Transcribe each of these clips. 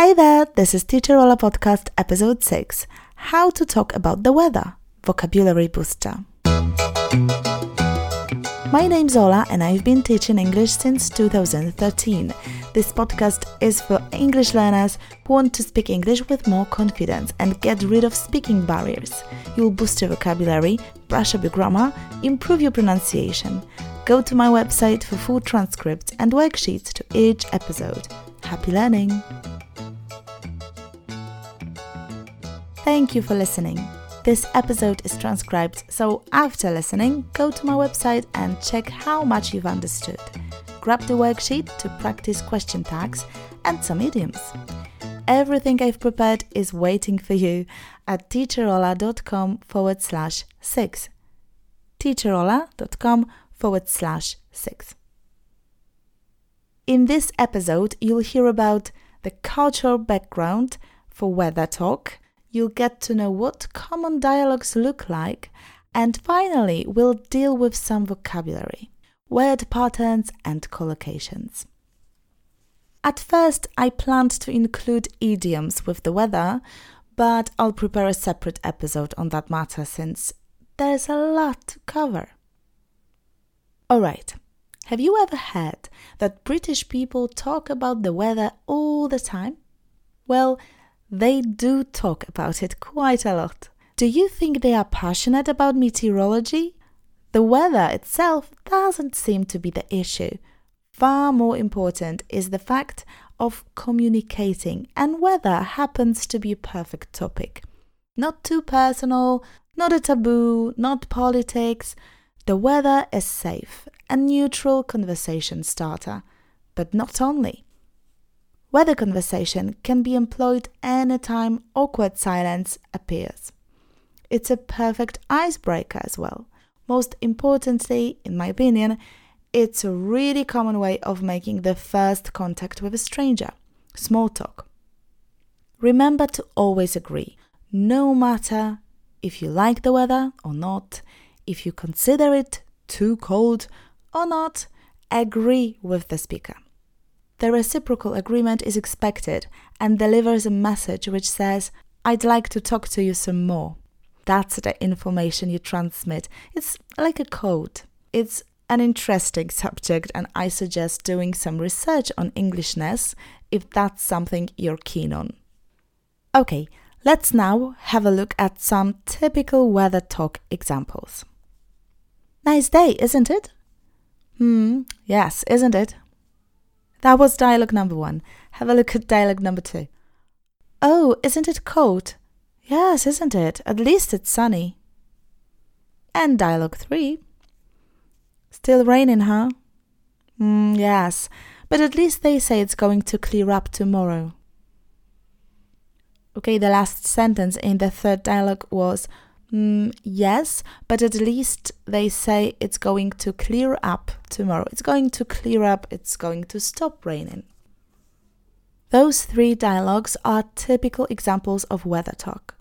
Hey there, this is Teacher Ola Podcast, episode 6 How to Talk About the Weather Vocabulary Booster. My name's Ola, and I've been teaching English since 2013. This podcast is for English learners who want to speak English with more confidence and get rid of speaking barriers. You'll boost your vocabulary, brush up your grammar, improve your pronunciation. Go to my website for full transcripts and worksheets to each episode. Happy learning! Thank you for listening. This episode is transcribed, so after listening, go to my website and check how much you've understood. Grab the worksheet to practice question tags and some idioms. Everything I've prepared is waiting for you at teacherola.com forward slash six. teacherola.com forward slash six. In this episode, you'll hear about the cultural background for weather talk you'll get to know what common dialogues look like, and finally, we'll deal with some vocabulary, word patterns, and collocations. At first, I planned to include idioms with the weather, but I'll prepare a separate episode on that matter since there's a lot to cover. Alright, have you ever heard that British people talk about the weather all the time? Well, they do talk about it quite a lot. Do you think they are passionate about meteorology? The weather itself doesn't seem to be the issue. Far more important is the fact of communicating, and weather happens to be a perfect topic. Not too personal, not a taboo, not politics. The weather is safe, a neutral conversation starter. But not only. Weather conversation can be employed anytime awkward silence appears. It's a perfect icebreaker as well. Most importantly, in my opinion, it's a really common way of making the first contact with a stranger. Small talk. Remember to always agree, no matter if you like the weather or not, if you consider it too cold or not, agree with the speaker the reciprocal agreement is expected and delivers a message which says, I'd like to talk to you some more. That's the information you transmit. It's like a code. It's an interesting subject, and I suggest doing some research on Englishness if that's something you're keen on. Okay, let's now have a look at some typical weather talk examples. Nice day, isn't it? Hmm, yes, isn't it? That was dialogue number one. Have a look at dialogue number two. Oh, isn't it cold? Yes, isn't it? At least it's sunny. And dialogue three. Still raining, huh? Mm, yes, but at least they say it's going to clear up tomorrow. Okay, the last sentence in the third dialogue was Mm, yes, but at least they say it's going to clear up tomorrow. It's going to clear up, it's going to stop raining. Those three dialogues are typical examples of weather talk.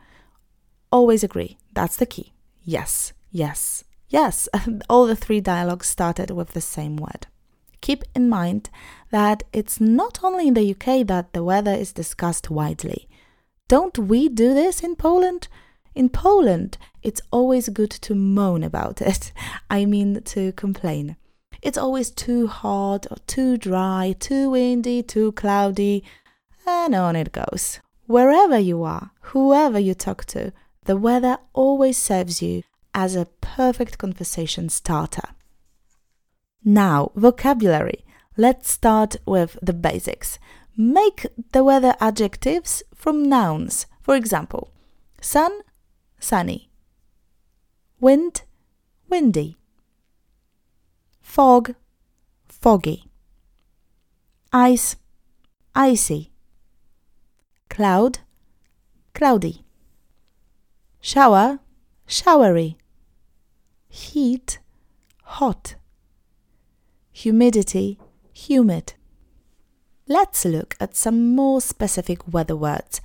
Always agree, that's the key. Yes, yes, yes. All the three dialogues started with the same word. Keep in mind that it's not only in the UK that the weather is discussed widely. Don't we do this in Poland? In Poland, it's always good to moan about it. I mean, to complain. It's always too hot or too dry, too windy, too cloudy, and on it goes. Wherever you are, whoever you talk to, the weather always serves you as a perfect conversation starter. Now, vocabulary. Let's start with the basics. Make the weather adjectives from nouns. For example, sun, sunny. Wind, windy. Fog, foggy. Ice, icy. Cloud, cloudy. Shower, showery. Heat, hot. Humidity, humid. Let's look at some more specific weather words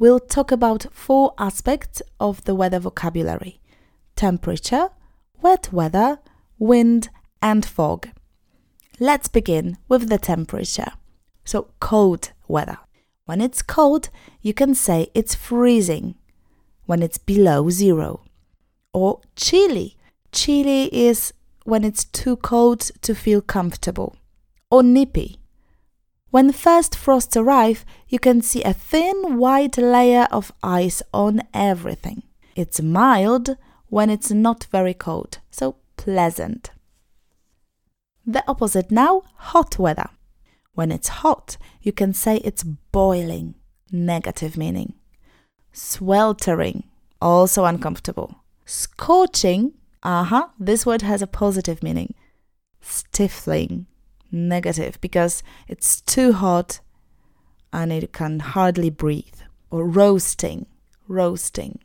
we'll talk about four aspects of the weather vocabulary temperature, wet weather, wind, and fog. Let's begin with the temperature. So, cold weather. When it's cold, you can say it's freezing when it's below zero. Or chilly. Chilly is when it's too cold to feel comfortable. Or nippy. When first frosts arrive, you can see a thin white layer of ice on everything. It's mild when it's not very cold, so pleasant. The opposite now, hot weather. When it's hot, you can say it's boiling, negative meaning. Sweltering, also uncomfortable. Scorching, uh huh, this word has a positive meaning. Stifling, negative, because it's too hot and it can hardly breathe. Or roasting, roasting.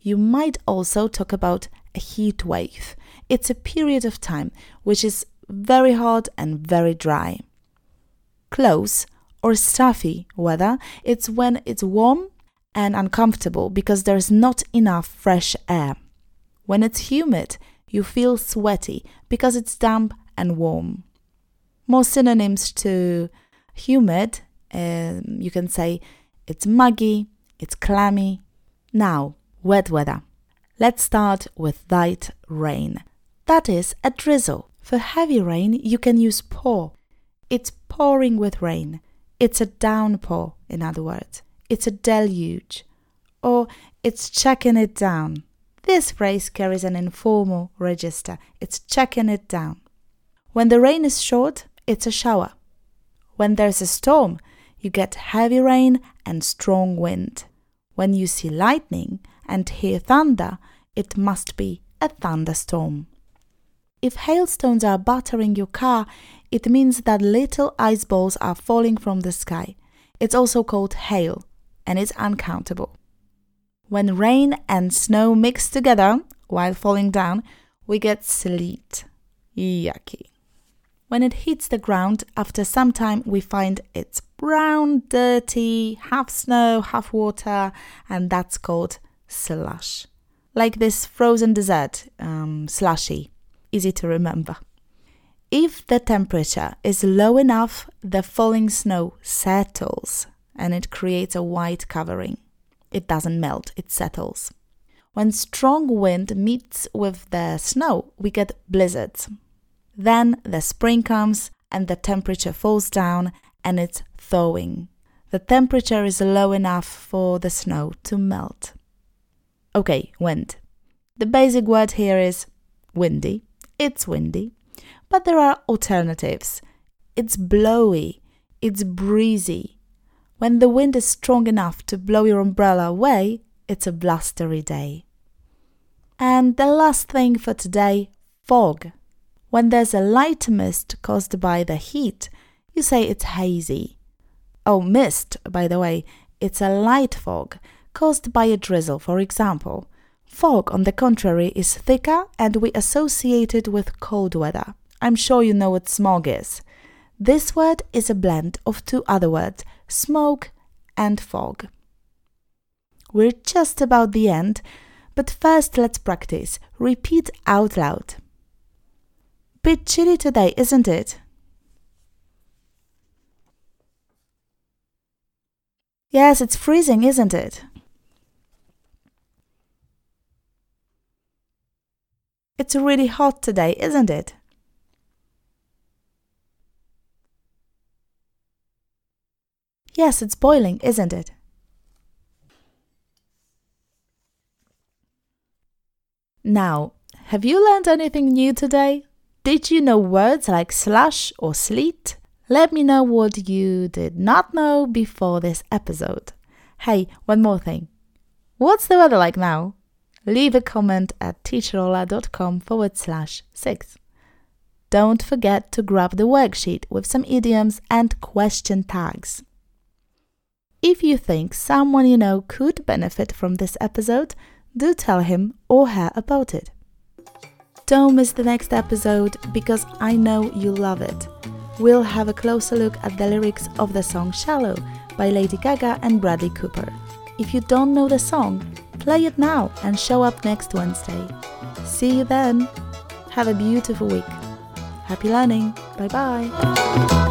You might also talk about a heat wave. It's a period of time which is very hot and very dry. Close or stuffy weather, it's when it's warm and uncomfortable because there's not enough fresh air. When it's humid, you feel sweaty because it's damp and warm. More synonyms to humid, um, you can say it's muggy, it's clammy. Now, wet weather. Let's start with light rain. That is a drizzle. For heavy rain, you can use pour. It's pouring with rain. It's a downpour, in other words. It's a deluge. Or it's checking it down. This phrase carries an informal register. It's checking it down. When the rain is short, it's a shower. When there's a storm, you get heavy rain and strong wind. When you see lightning and hear thunder, it must be a thunderstorm. If hailstones are battering your car, it means that little ice balls are falling from the sky. It's also called hail, and it's uncountable. When rain and snow mix together while falling down, we get sleet. Yucky. When it hits the ground, after some time, we find it's brown, dirty, half snow, half water, and that's called slush. Like this frozen dessert, um, slushy easy to remember. If the temperature is low enough, the falling snow settles and it creates a white covering. It doesn't melt, it settles. When strong wind meets with the snow, we get blizzards. Then the spring comes and the temperature falls down and it's thawing. The temperature is low enough for the snow to melt. Okay, wind. The basic word here is windy. It's windy, but there are alternatives. It's blowy, it's breezy. When the wind is strong enough to blow your umbrella away, it's a blustery day. And the last thing for today fog. When there's a light mist caused by the heat, you say it's hazy. Oh, mist, by the way, it's a light fog caused by a drizzle, for example. Fog, on the contrary, is thicker and we associate it with cold weather. I'm sure you know what smog is. This word is a blend of two other words, smoke and fog. We're just about the end, but first let's practice. Repeat out loud. Bit chilly today, isn't it? Yes, it's freezing, isn't it? It's really hot today, isn't it? Yes, it's boiling, isn't it? Now, have you learned anything new today? Did you know words like slush or sleet? Let me know what you did not know before this episode. Hey, one more thing. What's the weather like now? leave a comment at teacherola.com forward slash six. Don't forget to grab the worksheet with some idioms and question tags. If you think someone you know could benefit from this episode, do tell him or her about it. Don't miss the next episode because I know you'll love it. We'll have a closer look at the lyrics of the song Shallow by Lady Gaga and Bradley Cooper. If you don't know the song, Play it now and show up next Wednesday. See you then. Have a beautiful week. Happy learning. Bye bye.